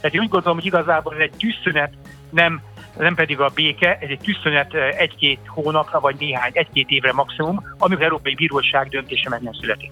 Tehát én úgy gondolom, hogy igazából ez egy tűzszünet, nem, nem pedig a béke, ez egy tűzszünet egy-két hónapra, vagy néhány, egy-két évre maximum, amikor az Európai Bíróság döntése meg nem születik.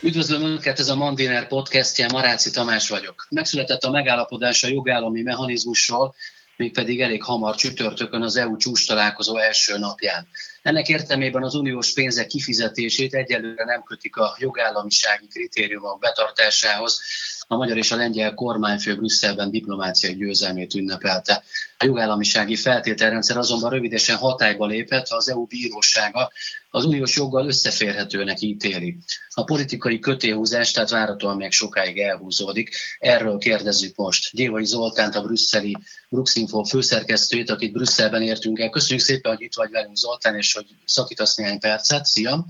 Üdvözlöm Önöket, ez a Mandiner podcastje, Maráci Tamás vagyok. Megszületett a megállapodás a jogállami mechanizmusról, mégpedig elég hamar csütörtökön az EU csúcs találkozó első napján. Ennek értelmében az uniós pénzek kifizetését egyelőre nem kötik a jogállamisági kritériumok betartásához, a magyar és a lengyel kormányfő Brüsszelben diplomáciai győzelmét ünnepelte. A jogállamisági feltételrendszer azonban rövidesen hatályba lépett, ha az EU bírósága az uniós joggal összeférhetőnek ítéli. A politikai kötéhúzás tehát várhatóan még sokáig elhúzódik. Erről kérdezzük most Gyévai Zoltánt, a brüsszeli Bruxinfo főszerkesztőjét, akit Brüsszelben értünk el. Köszönjük szépen, hogy itt vagy velünk Zoltán, és hogy szakítasz néhány percet. Szia!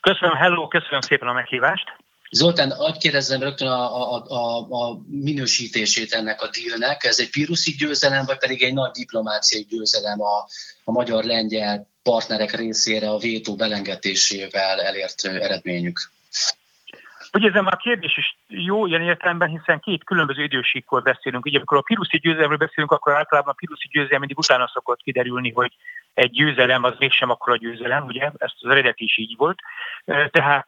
Köszönöm, hello, köszönöm szépen a meghívást. Zoltán, adj kérdezzem rögtön a, a, a, a minősítését ennek a dílnek. Ez egy piruszi győzelem, vagy pedig egy nagy diplomáciai győzelem a, a magyar-lengyel partnerek részére a vétó belengetésével elért eredményük? Úgy érzem, a kérdés is jó ilyen értelemben, hiszen két különböző idősíkkor beszélünk. Ugye, amikor a piruszi győzelemről beszélünk, akkor általában a piruszi győzelem mindig utána szokott kiderülni, hogy egy győzelem az mégsem akkor a győzelem, ugye? Ezt az eredeti is így volt. Tehát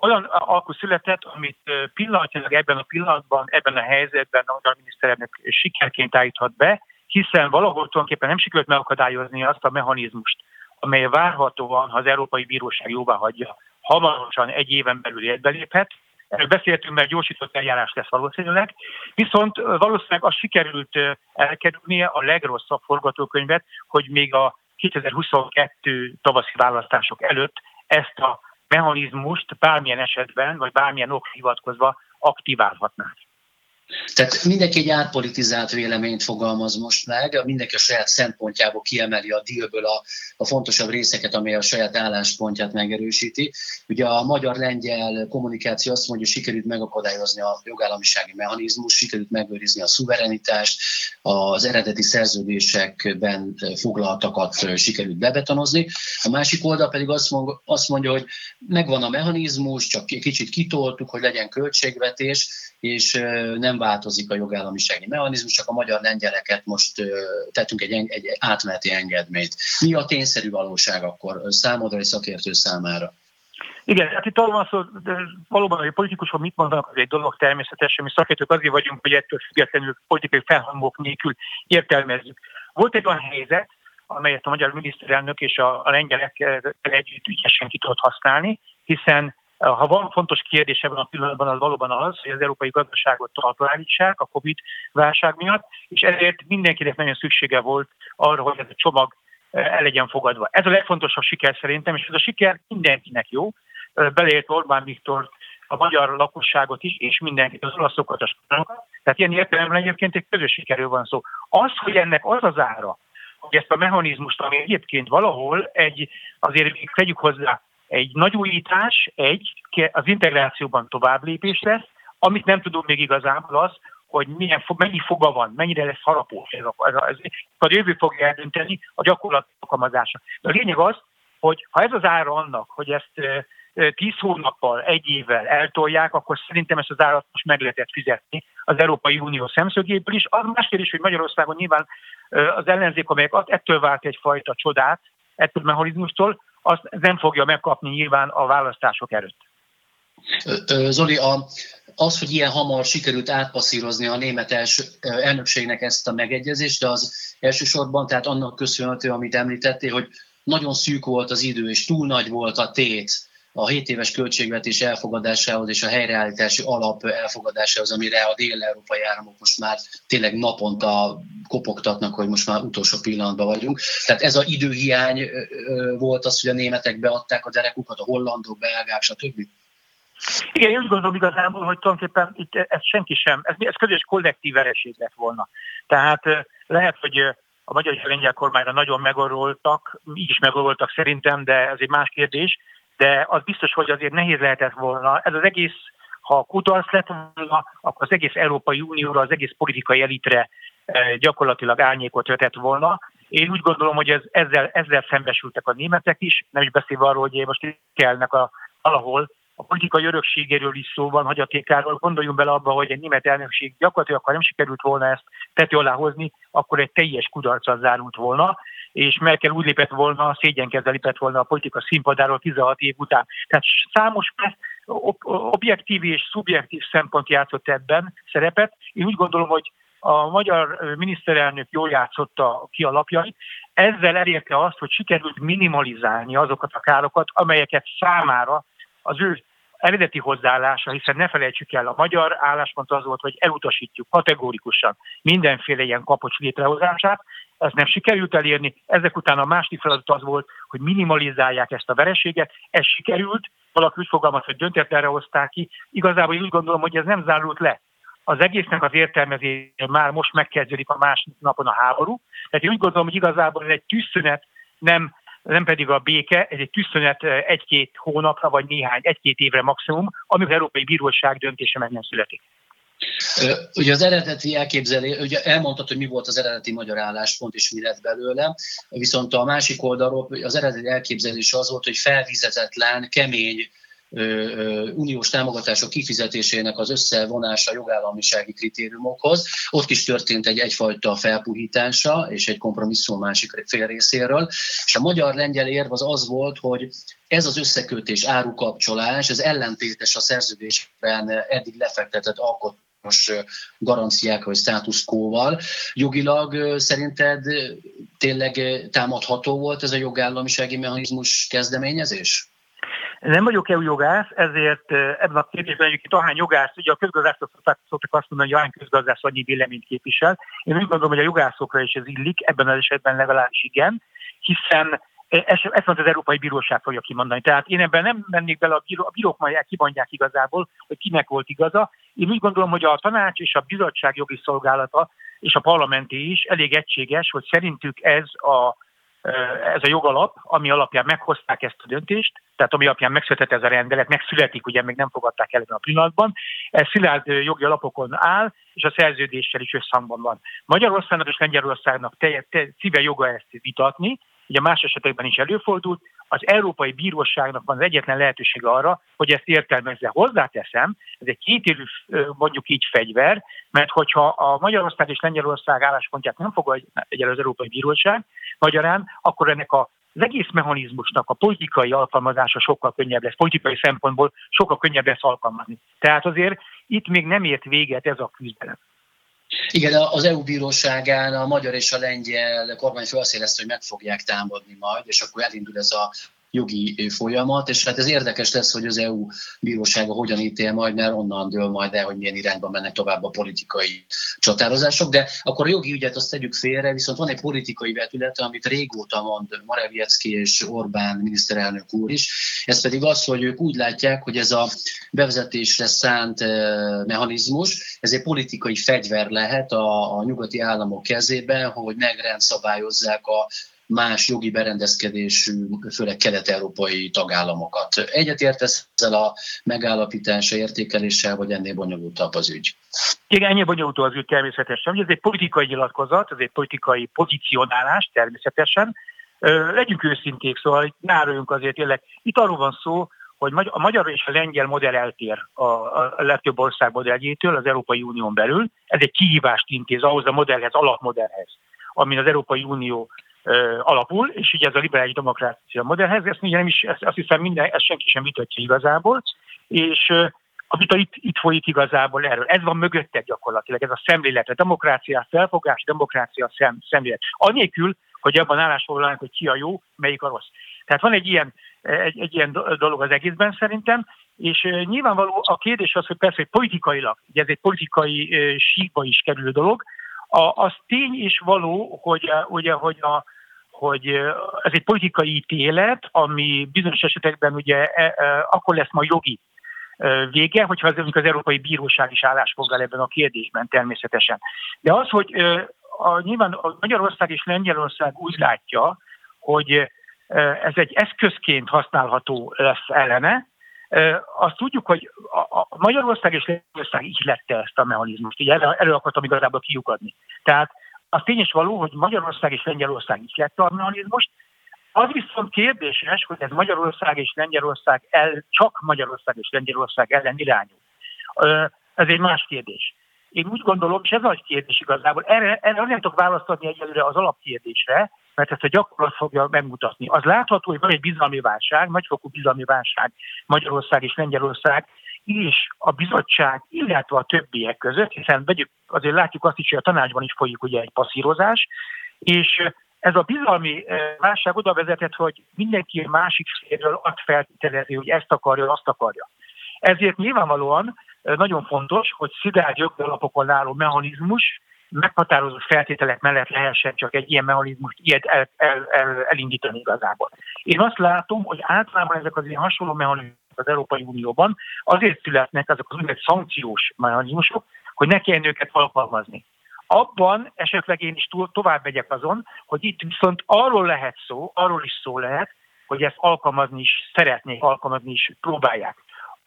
olyan alkú született, amit pillanatnyilag ebben a pillanatban, ebben a helyzetben a magyar miniszterelnök sikerként állíthat be, hiszen valahol tulajdonképpen nem sikerült megakadályozni azt a mechanizmust, amely várhatóan, ha az Európai Bíróság jóvá hagyja, hamarosan egy éven belül életbe léphet. Erről beszéltünk, mert gyorsított eljárás lesz valószínűleg. Viszont valószínűleg az sikerült elkerülnie a legrosszabb forgatókönyvet, hogy még a 2022 tavaszi választások előtt ezt a mechanizmust bármilyen esetben, vagy bármilyen ok hivatkozva aktiválhatnák. Tehát mindenki egy átpolitizált véleményt fogalmaz most meg, mindenki a saját szempontjából kiemeli a dílből a, a fontosabb részeket, amely a saját álláspontját megerősíti. Ugye a magyar-lengyel kommunikáció azt mondja, hogy sikerült megakadályozni a jogállamisági mechanizmus, sikerült megőrizni a szuverenitást, az eredeti szerződésekben foglaltakat sikerült bebetonozni. A másik oldal pedig azt mondja hogy megvan a mechanizmus, csak kicsit kitoltuk, hogy legyen költségvetés, és nem változik a jogállamisági mechanizmus, csak a magyar lengyeleket most tettünk egy, egy átmeneti engedményt. Mi a tényszerű valóság akkor számodra és szakértő számára? Igen, hát itt arról van szó, valóban, hogy a politikusok mit mondanak, az egy dolog természetesen, mi szakértők azért vagyunk, hogy ettől függetlenül politikai felhangok nélkül értelmezzük. Volt egy olyan helyzet, amelyet a magyar miniszterelnök és a, a lengyelek együtt ügyesen ki tudott használni, hiszen ha van fontos kérdés ebben a pillanatban, az valóban az, hogy az európai gazdaságot talpra állítsák a Covid válság miatt, és ezért mindenkinek nagyon szüksége volt arra, hogy ez a csomag eh, el legyen fogadva. Ez a legfontosabb siker szerintem, és ez a siker mindenkinek jó, eh, beleért Orbán Viktor a magyar lakosságot is, és mindenkit, az olaszokat, a spanyolokat. Tehát ilyen értelemben egyébként egy közös sikerről van szó. Az, hogy ennek az az ára, hogy ezt a mechanizmust, ami egyébként valahol egy, azért még tegyük hozzá, egy nagy újítás, egy, az integrációban tovább lépés lesz, amit nem tudunk még igazából az, hogy milyen, mennyi foga van, mennyire lesz harapós ez a, ez a, ez a jövő fogja eldönteni a gyakorlat alkalmazása. De a lényeg az, hogy ha ez az ára annak, hogy ezt tíz hónappal, egy évvel eltolják, akkor szerintem ezt az árat most meg lehetett fizetni az Európai Unió szemszögéből is. Az más kérdés, hogy Magyarországon nyilván az ellenzék, amelyek ettől vált egyfajta csodát, ettől a mechanizmustól, azt nem fogja megkapni nyilván a választások előtt. Zoli, a, az, hogy ilyen hamar sikerült átpasszírozni a német els, elnökségnek ezt a megegyezést, de az elsősorban, tehát annak köszönhető, amit említettél, hogy nagyon szűk volt az idő, és túl nagy volt a tét a 7 éves költségvetés elfogadásához és a helyreállítási alap elfogadásához, amire a dél-európai államok most már tényleg naponta kopogtatnak, hogy most már utolsó pillanatban vagyunk. Tehát ez az időhiány volt az, hogy a németek beadták a derekukat, a hollandok, belgák, stb. Igen, én úgy gondolom igazából, hogy tulajdonképpen itt ez senki sem, ez, ez közös kollektív vereség lett volna. Tehát lehet, hogy a magyar és a lengyel kormányra nagyon megoroltak, így is megoroltak szerintem, de ez egy más kérdés, de az biztos, hogy azért nehéz lehetett volna. Ez az egész, ha kudarc lett volna, akkor az egész Európai Unióra, az egész politikai elitre eh, gyakorlatilag árnyékot vetett volna, Én úgy gondolom, hogy ez, ezzel, ezzel szembesültek a németek is, nem is beszélve arról, hogy most kellnek a, alahol a politikai örökségéről is szó van, hagyatékáról. Gondoljunk bele abba, hogy egy német elnökség gyakorlatilag, ha nem sikerült volna ezt tető alá hozni, akkor egy teljes kudarccal zárult volna, és Merkel úgy lépett volna, szégyenkezzel lépett volna a politika színpadáról 16 év után. Tehát számos objektív és szubjektív szempont játszott ebben szerepet. Én úgy gondolom, hogy a magyar miniszterelnök jól játszotta ki a lapjait, ezzel elérte azt, hogy sikerült minimalizálni azokat a károkat, amelyeket számára az ő eredeti hozzáállása, hiszen ne felejtsük el, a magyar álláspont az volt, hogy elutasítjuk kategórikusan mindenféle ilyen kapocs létrehozását, ezt nem sikerült elérni, ezek után a másik feladat az volt, hogy minimalizálják ezt a vereséget, ez sikerült, valaki úgy fogalmaz, hogy döntetlenre hozták ki, igazából én úgy gondolom, hogy ez nem zárult le. Az egésznek az értelmezése már most megkezdődik a másik napon a háború, tehát én úgy gondolom, hogy igazából ez egy tűzszünet, nem nem pedig a béke, ez egy tűzszünet egy-két hónapra, vagy néhány, egy-két évre maximum, amikor Európai Bíróság döntése meg nem születik. Ugye az eredeti elképzelés, ugye elmondtad, hogy mi volt az eredeti magyar álláspont, és mi lett belőle, viszont a másik oldalról az eredeti elképzelés az volt, hogy felvizetetlen, kemény uniós támogatások kifizetésének az összevonása jogállamisági kritériumokhoz. Ott is történt egy egyfajta felpuhítása és egy kompromisszum másik fél részéről. És a magyar-lengyel érv az az volt, hogy ez az összekötés, árukapcsolás, ez ellentétes a szerződésben eddig lefektetett alkot most garanciák vagy status quo-val. Jogilag szerinted tényleg támadható volt ez a jogállamisági mechanizmus kezdeményezés? Nem vagyok EU jogász, ezért ebben a kérdésben egyébként ahány jogász, ugye a közgazdászok szoktak azt mondani, hogy ahány közgazdász annyi véleményt képvisel. Én úgy gondolom, hogy a jogászokra is ez illik, ebben az esetben legalábbis igen, hiszen ezt, ezt az Európai Bíróság fogja kimondani. Tehát én ebben nem mennék bele, a, bíró, a bírók majd kimondják igazából, hogy kinek volt igaza. Én úgy gondolom, hogy a tanács és a bizottság jogi szolgálata és a parlamenti is elég egységes, hogy szerintük ez a ez a jogalap, ami alapján meghozták ezt a döntést, tehát ami alapján megszületett ez a rendelet, megszületik, ugye még nem fogadták el a pillanatban, ez szilárd jogi alapokon áll, és a szerződéssel is összhangban van. Magyarországnak és Lengyelországnak szíve joga ezt vitatni, ugye más esetekben is előfordult, az Európai Bíróságnak van az egyetlen lehetőség arra, hogy ezt értelmezze. Hozzáteszem, ez egy kétérű mondjuk így fegyver, mert hogyha a Magyarország és Lengyelország álláspontját nem fogadja el az Európai Bíróság, magyarán, akkor ennek a az egész mechanizmusnak a politikai alkalmazása sokkal könnyebb lesz, politikai szempontból sokkal könnyebb lesz alkalmazni. Tehát azért itt még nem ért véget ez a küzdelem. Igen, az EU bíróságán a magyar és a lengyel kormány érezte, hogy meg fogják támadni majd, és akkor elindul ez a jogi folyamat, és hát ez érdekes lesz, hogy az EU bírósága hogyan ítél majd, mert onnan dől majd el, hogy milyen irányba mennek tovább a politikai csatározások, de akkor a jogi ügyet azt tegyük félre, viszont van egy politikai vetület, amit régóta mond Morawiecki és Orbán miniszterelnök úr is, ez pedig az, hogy ők úgy látják, hogy ez a bevezetésre szánt eh, mechanizmus, ez egy politikai fegyver lehet a, a nyugati államok kezében, hogy megrendszabályozzák a más jogi berendezkedésű, főleg kelet-európai tagállamokat. Egyetértesz ezzel a megállapítása, értékeléssel, vagy ennél bonyolultabb az ügy? Igen, ennyi bonyolultabb az ügy természetesen. Ez egy politikai nyilatkozat, ez egy politikai pozícionálás természetesen. Legyünk őszinték, szóval nároljunk azért tényleg. Itt arról van szó, hogy a magyar és a lengyel modell eltér a, a legtöbb ország modelljétől az Európai Unión belül. Ez egy kihívást intéz ahhoz a modellhez, alapmodellhez, amin az Európai Unió alapul, és ugye ez a liberális demokrácia modellhez, ezt ugye nem is, ezt, azt hiszem minden, ezt senki sem vitatja igazából, és a vita itt, itt folyik igazából erről. Ez van mögötte gyakorlatilag, ez a szemlélet, a demokrácia felfogás, demokrácia szem, szemlélet. Anélkül, hogy abban állásfoglalnánk, hogy ki a jó, melyik a rossz. Tehát van egy ilyen, egy, egy ilyen dolog az egészben szerintem, és nyilvánvaló a kérdés az, hogy persze, hogy politikailag, ugye ez egy politikai síkba is kerülő dolog, a, az tény is való, hogy, ugye, hogy, a, hogy ez egy politikai ítélet, ami bizonyos esetekben ugye e, e, akkor lesz ma jogi vége, hogyha az, az Európai Bíróság is állásfoglal ebben a kérdésben természetesen. De az, hogy a, nyilván a Magyarország és Lengyelország úgy látja, hogy ez egy eszközként használható lesz ellene, azt tudjuk, hogy a Magyarország és Lengyelország így lette ezt a mechanizmust. Így erre, erre akartam igazából kiukadni. Tehát az tényes való, hogy Magyarország és Lengyelország is lett a mechanizmust, az viszont kérdéses, hogy ez Magyarország és Lengyelország el, csak Magyarország és Lengyelország ellen irányul. Ez egy más kérdés. Én úgy gondolom, és ez nagy kérdés igazából, erre, erre nem tudok választani egyelőre az alapkérdésre, mert ezt a gyakorlat fogja megmutatni. Az látható, hogy van egy bizalmi válság, nagyfokú bizalmi válság Magyarország és Lengyelország és a bizottság, illetve a többiek között, hiszen vegyük, azért látjuk azt is, hogy a tanácsban is folyik ugye egy passzírozás, és ez a bizalmi válság oda vezetett, hogy mindenki másik félről azt feltételezi, hogy ezt akarja, azt akarja. Ezért nyilvánvalóan nagyon fontos, hogy szilárd jogalapokon álló mechanizmus meghatározott feltételek mellett lehessen csak egy ilyen mechanizmust ilyet el, el, el, elindítani igazából. Én azt látom, hogy általában ezek az ilyen hasonló mechanizmusok az Európai Unióban azért születnek azok az úgynevezett szankciós mechanizmusok, hogy ne kelljen őket alkalmazni. Abban esetleg én is túl, tovább megyek azon, hogy itt viszont arról lehet szó, arról is szó lehet, hogy ezt alkalmazni is szeretnék, alkalmazni is próbálják.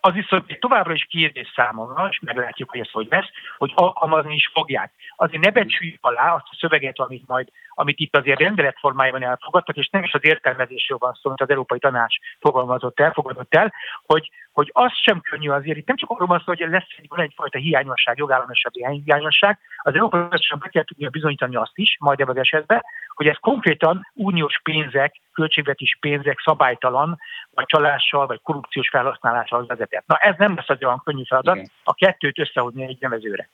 Az viszont egy továbbra is kérdés számomra, és meglátjuk, hogy ez hogy lesz, hogy alkalmazni is fogják. Azért ne becsüljük alá azt a szöveget, amit majd, amit itt azért rendelet formájában elfogadtak, és nem is az értelmezésről van szó, amit az Európai Tanács fogalmazott el, fogadott el, hogy, hogy az sem könnyű azért, itt nem csak arról van szó, hogy lesz egy, van egyfajta hiányosság, jogállamisági hiányosság, az Európai Tanácsnak be kell tudnia bizonyítani azt is, majd ebben az esetben, hogy ez konkrétan uniós pénzek, költségvetés pénzek szabálytalan, vagy csalással, vagy korrupciós felhasználással vezetett. Na ez nem lesz az olyan könnyű feladat, Igen. a kettőt összehozni egy nevezőre.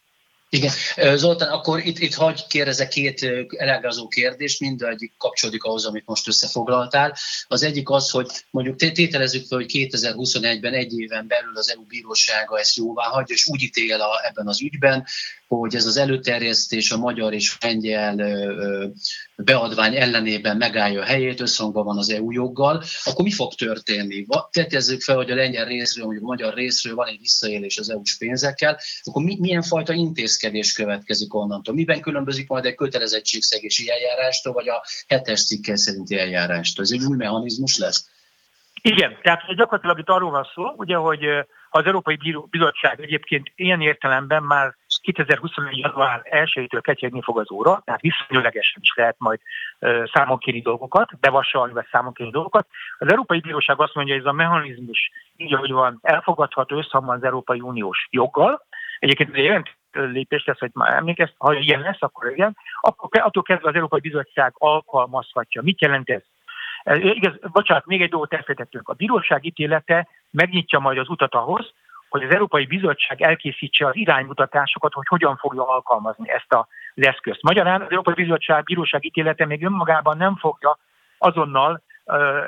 Igen. Zoltán, akkor itt, itt hagyj kérdezek két elágazó kérdést, mindegyik kapcsolódik ahhoz, amit most összefoglaltál. Az egyik az, hogy mondjuk tételezzük fel, hogy 2021-ben egy éven belül az EU bírósága ezt jóvá hagyja, és úgy ítél a, ebben az ügyben, hogy ez az előterjesztés a magyar és lengyel beadvány ellenében megállja a helyét, összhangban van az EU joggal, akkor mi fog történni? Tételezzük fel, hogy a lengyel részről, vagy a magyar részről van egy visszaélés az EU-s pénzekkel, akkor mi, milyen fajta intézkedés következik onnantól. Miben különbözik majd egy kötelezettségszegési eljárástól, vagy a hetes cikkel szerinti eljárástól? Ez egy új mechanizmus lesz? Igen, tehát gyakorlatilag itt arról van szó, ugye, hogy az Európai Bizottság egyébként ilyen értelemben már 2021. január 1-től ketyegni fog az óra, tehát viszonylag is lehet majd számon kérni dolgokat, bevasalni vagy számon kérni dolgokat. Az Európai Bíróság azt mondja, hogy ez a mechanizmus így, ahogy van, elfogadható összhangban az Európai Uniós joggal. Egyébként egy lépés lesz, hogy már emlékezt, ha ilyen lesz, akkor igen, akkor attól kezdve az Európai Bizottság alkalmazhatja. Mit jelent ez? Igaz, bocsánat, még egy dolgot elfelejtettünk. A bíróság ítélete megnyitja majd az utat ahhoz, hogy az Európai Bizottság elkészítse az iránymutatásokat, hogy hogyan fogja alkalmazni ezt az eszközt. Magyarán az Európai Bizottság bíróság ítélete még önmagában nem fogja azonnal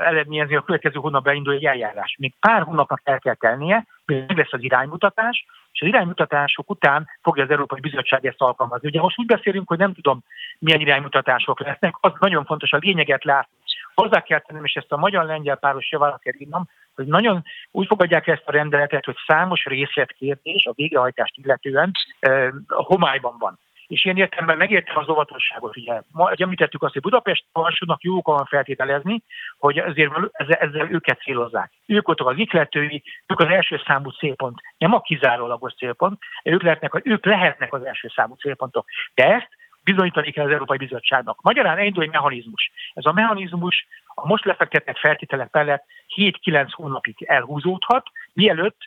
eredményezni a következő hónapban induló egy eljárás. Még pár hónapnak el kell tennie, meg lesz az iránymutatás, és az iránymutatások után fogja az Európai Bizottság ezt alkalmazni. Ugye most úgy beszélünk, hogy nem tudom, milyen iránymutatások lesznek, az nagyon fontos a lényeget látni. Hozzá kell tennem, és ezt a magyar-lengyel páros javára kell írnom, hogy nagyon úgy fogadják ezt a rendeletet, hogy számos részletkérdés a végrehajtást illetően eh, homályban van. És ilyen értelemben megértem az óvatosságot. Ugye, ma említettük azt, hogy Budapest alsónak jó van feltételezni, hogy ezért ezzel, ezzel őket célozzák. Ők voltak az ikletői, ők az első számú célpont, nem a kizárólagos célpont, ők lehetnek, ők lehetnek az első számú célpontok. De ezt bizonyítani kell az Európai Bizottságnak. Magyarán elindul egy mechanizmus. Ez a mechanizmus a most lefektetett feltételek mellett 7-9 hónapig elhúzódhat, mielőtt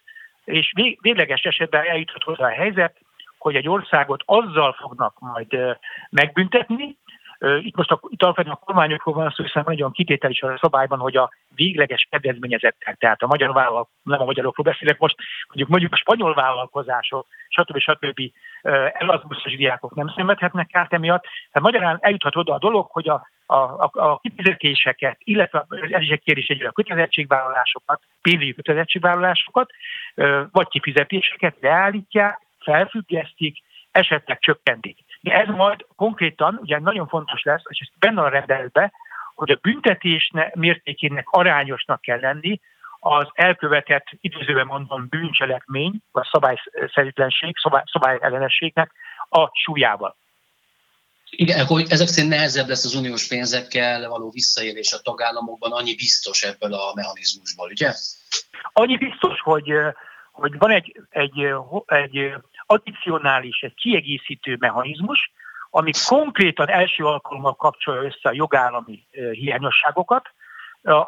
és végleges esetben eljuthat hozzá a helyzet, hogy egy országot azzal fognak majd megbüntetni, itt most a, itt alapvetően a kormányokról van szó, hiszen van egy olyan kitétel is a szabályban, hogy a végleges kedvezményezettek, tehát a magyar vállalkozások, nem a magyarokról beszélek most, mondjuk mondjuk a spanyol vállalkozások, stb. stb. Erasmusos diákok nem szenvedhetnek kárt emiatt. Tehát magyarán eljuthat oda a dolog, hogy a, a, a, a kifizetéseket, illetve ez is egy kérdés egyre a kötelezettségvállalásokat, pénzügyi kötelezettségvállalásokat, vagy kifizetéseket leállítják, felfüggesztik, esetleg csökkentik. De ez majd konkrétan, ugye nagyon fontos lesz, és ez benne a rendeletben, hogy a büntetés mértékének arányosnak kell lenni az elkövetett, időzőben mondom, bűncselekmény, vagy szabályszerűtlenség, szabály, szabályellenességnek a súlyával. Igen, hogy ezek szerint nehezebb lesz az uniós pénzekkel való visszaélés a tagállamokban, annyi biztos ebből a mechanizmusból, ugye? Annyi biztos, hogy, hogy van egy, egy, egy addicionális, egy kiegészítő mechanizmus, ami konkrétan első alkalommal kapcsolja össze a jogállami hiányosságokat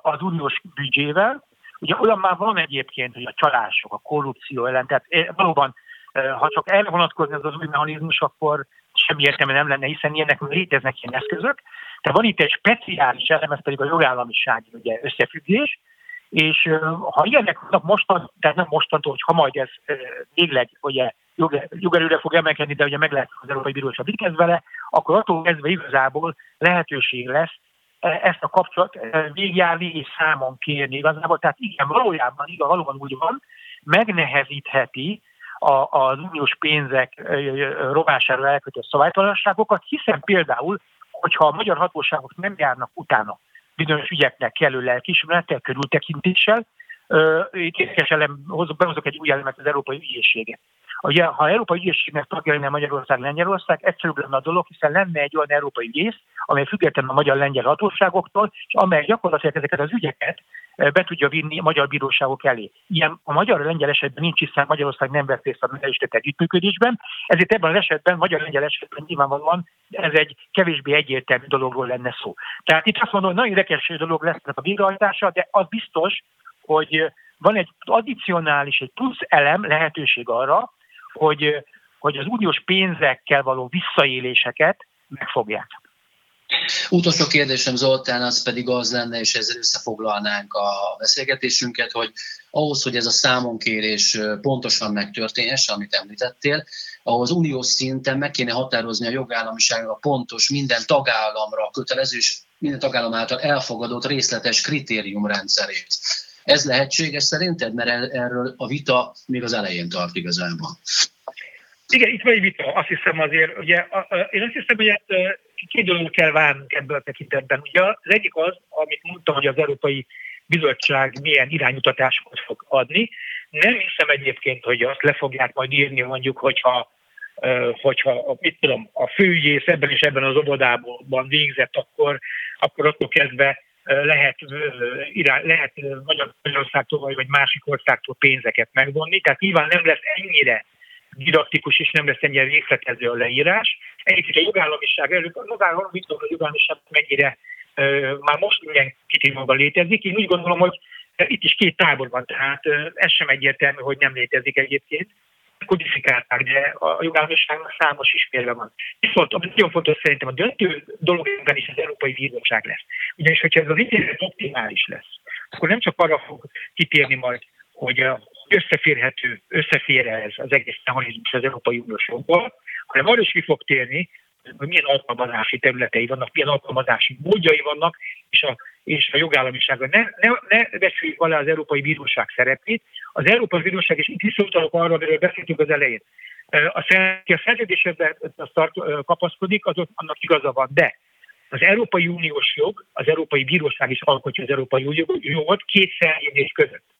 az uniós büdzsével. Ugye olyan már van egyébként, hogy a csalások, a korrupció ellen, tehát valóban, ha csak erre vonatkozni az az új mechanizmus, akkor semmi értelme nem lenne, hiszen ilyenek léteznek ilyen eszközök. Tehát van itt egy speciális elem, ez pedig a jogállamiság ugye, összefüggés, és ha ilyenek vannak mostan, tehát nem mostantól, hogy ha majd ez végleg ugye jogerőre fog emelkedni, de ugye meg lehet az Európai Bíróság mit vele, akkor attól kezdve igazából lehetőség lesz e, ezt a kapcsolat végigjárni és számon kérni igazából. Tehát igen, valójában igaz, valóban úgy van, megnehezítheti a, az uniós pénzek rovására elkötött szabálytalanságokat, hiszen például, hogyha a magyar hatóságok nem járnak utána bizonyos ügyeknek kellő lelkismerettel, körültekintéssel, itt érdekes elem, behozok egy új elemet az Európai Ügyészséget. Ugye, ha Európai Ügyészségnek tagja lenne Magyarország, Lengyelország, egyszerűbb lenne a dolog, hiszen lenne egy olyan európai ügyész, amely független a magyar-lengyel hatóságoktól, és amely gyakorlatilag ezeket az ügyeket be tudja vinni a magyar bíróságok elé. Ilyen a magyar-lengyel esetben nincs, hiszen Magyarország nem vesz részt a megerősített együttműködésben, ezért ebben az esetben, magyar-lengyel esetben nyilvánvalóan ez egy kevésbé egyértelmű dologról lenne szó. Tehát itt azt mondom, hogy nagyon érdekes dolog lesz a végrehajtása, de az biztos, hogy van egy addicionális, egy plusz elem lehetőség arra, hogy, hogy az uniós pénzekkel való visszaéléseket megfogják. Utolsó kérdésem Zoltán, az pedig az lenne, és ezzel összefoglalnánk a beszélgetésünket, hogy ahhoz, hogy ez a számonkérés pontosan megtörténhesse, amit említettél, ahhoz uniós szinten meg kéne határozni a jogállamiságnak a pontos, minden tagállamra kötelező és minden tagállam által elfogadott részletes kritériumrendszerét. Ez lehetséges szerinted? Mert erről a vita még az elején tart igazából. Igen, itt van egy vita. Azt hiszem azért, ugye, én azt hiszem, hogy ezt két dolog kell várnunk ebből a tekintetben. Ugye az egyik az, amit mondtam, hogy az Európai Bizottság milyen irányutatásokat fog adni. Nem hiszem egyébként, hogy azt le fogják majd írni, mondjuk, hogyha hogyha mit tudom, a főügyész ebben és ebben az obodában végzett, akkor, akkor attól kezdve lehet, lehet Magyarországtól vagy másik országtól pénzeket megvonni. Tehát nyilván nem lesz ennyire didaktikus és nem lesz ennyire részletező a leírás. Egyébként a jogállamiság előtt, a jogállamiság, mit tudom, a jogállamiság mennyire már most ilyen kitűnőben létezik. Én úgy gondolom, hogy itt is két tábor van, tehát ez sem egyértelmű, hogy nem létezik egyébként kodifikálták, de a jogállamiságnak számos ismérve van. Viszont ami nagyon fontos szerintem a döntő dolog ebben is az Európai Bíróság lesz. Ugyanis, hogyha ez az ítélet optimális lesz, akkor nem csak arra fog kitérni majd, hogy összeférhető, összefér ez az egész mechanizmus az Európai Uniós jogból, hanem arra is ki fog térni, hogy milyen alkalmazási területei vannak, milyen alkalmazási módjai vannak, és a, és a jogállamiságra. Ne, ne, ne becsüljük alá az Európai Bíróság szerepét. Az Európai Bíróság, és itt visszautalok arra, amiről beszéltünk az elején, a, a szerződésben kapaszkodik, az annak igaza van, de az Európai Uniós jog, az Európai Bíróság is alkotja az Európai Uniós jogot két szerződés között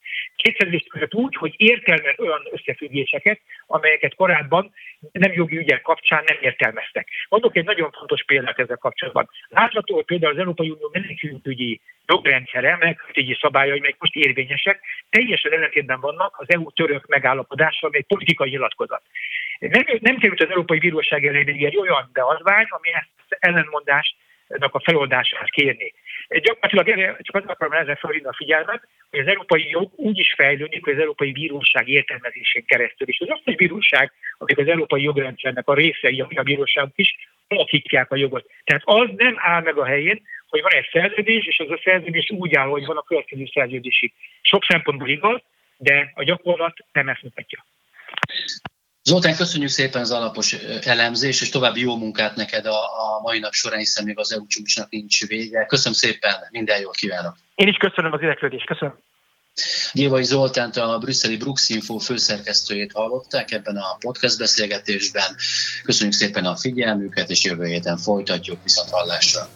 kétszerzés között úgy, hogy értelmez olyan összefüggéseket, amelyeket korábban nem jogi ügyek kapcsán nem értelmeztek. Mondok egy nagyon fontos példát ezzel kapcsolatban. Látható, hogy például az Európai Unió menekültügyi jogrendszere, menekültügyi szabályai, melyek most érvényesek, teljesen ellentétben vannak az EU-török megállapodással, amely politikai nyilatkozat. Nem, nem került az Európai Bíróság elé egy olyan beadvány, ami ezt ellenmondást a feloldását kérni. Gyakorlatilag csak az akarom ezzel felhívni a figyelmet, hogy az európai jog úgy is fejlődik, hogy az európai bíróság értelmezésén keresztül. És az az, hogy bíróság, amik az európai jogrendszernek a részei, a bíróságok is, alakítják a jogot. Tehát az nem áll meg a helyén, hogy van egy szerződés, és az a szerződés úgy áll, hogy van a következő szerződésig. Sok szempontból igaz, de a gyakorlat nem ezt mutatja. Zoltán, köszönjük szépen az alapos elemzés, és további jó munkát neked a, a mai nap során, hiszen még az EU csúcsnak nincs vége. Köszönöm szépen, minden jót kívánok! Én is köszönöm az érdeklődést, köszönöm! Gyévai Zoltánt, a brüsszeli Brux Info főszerkesztőjét hallották ebben a podcast beszélgetésben. Köszönjük szépen a figyelmüket, és jövő héten folytatjuk viszont hallásra.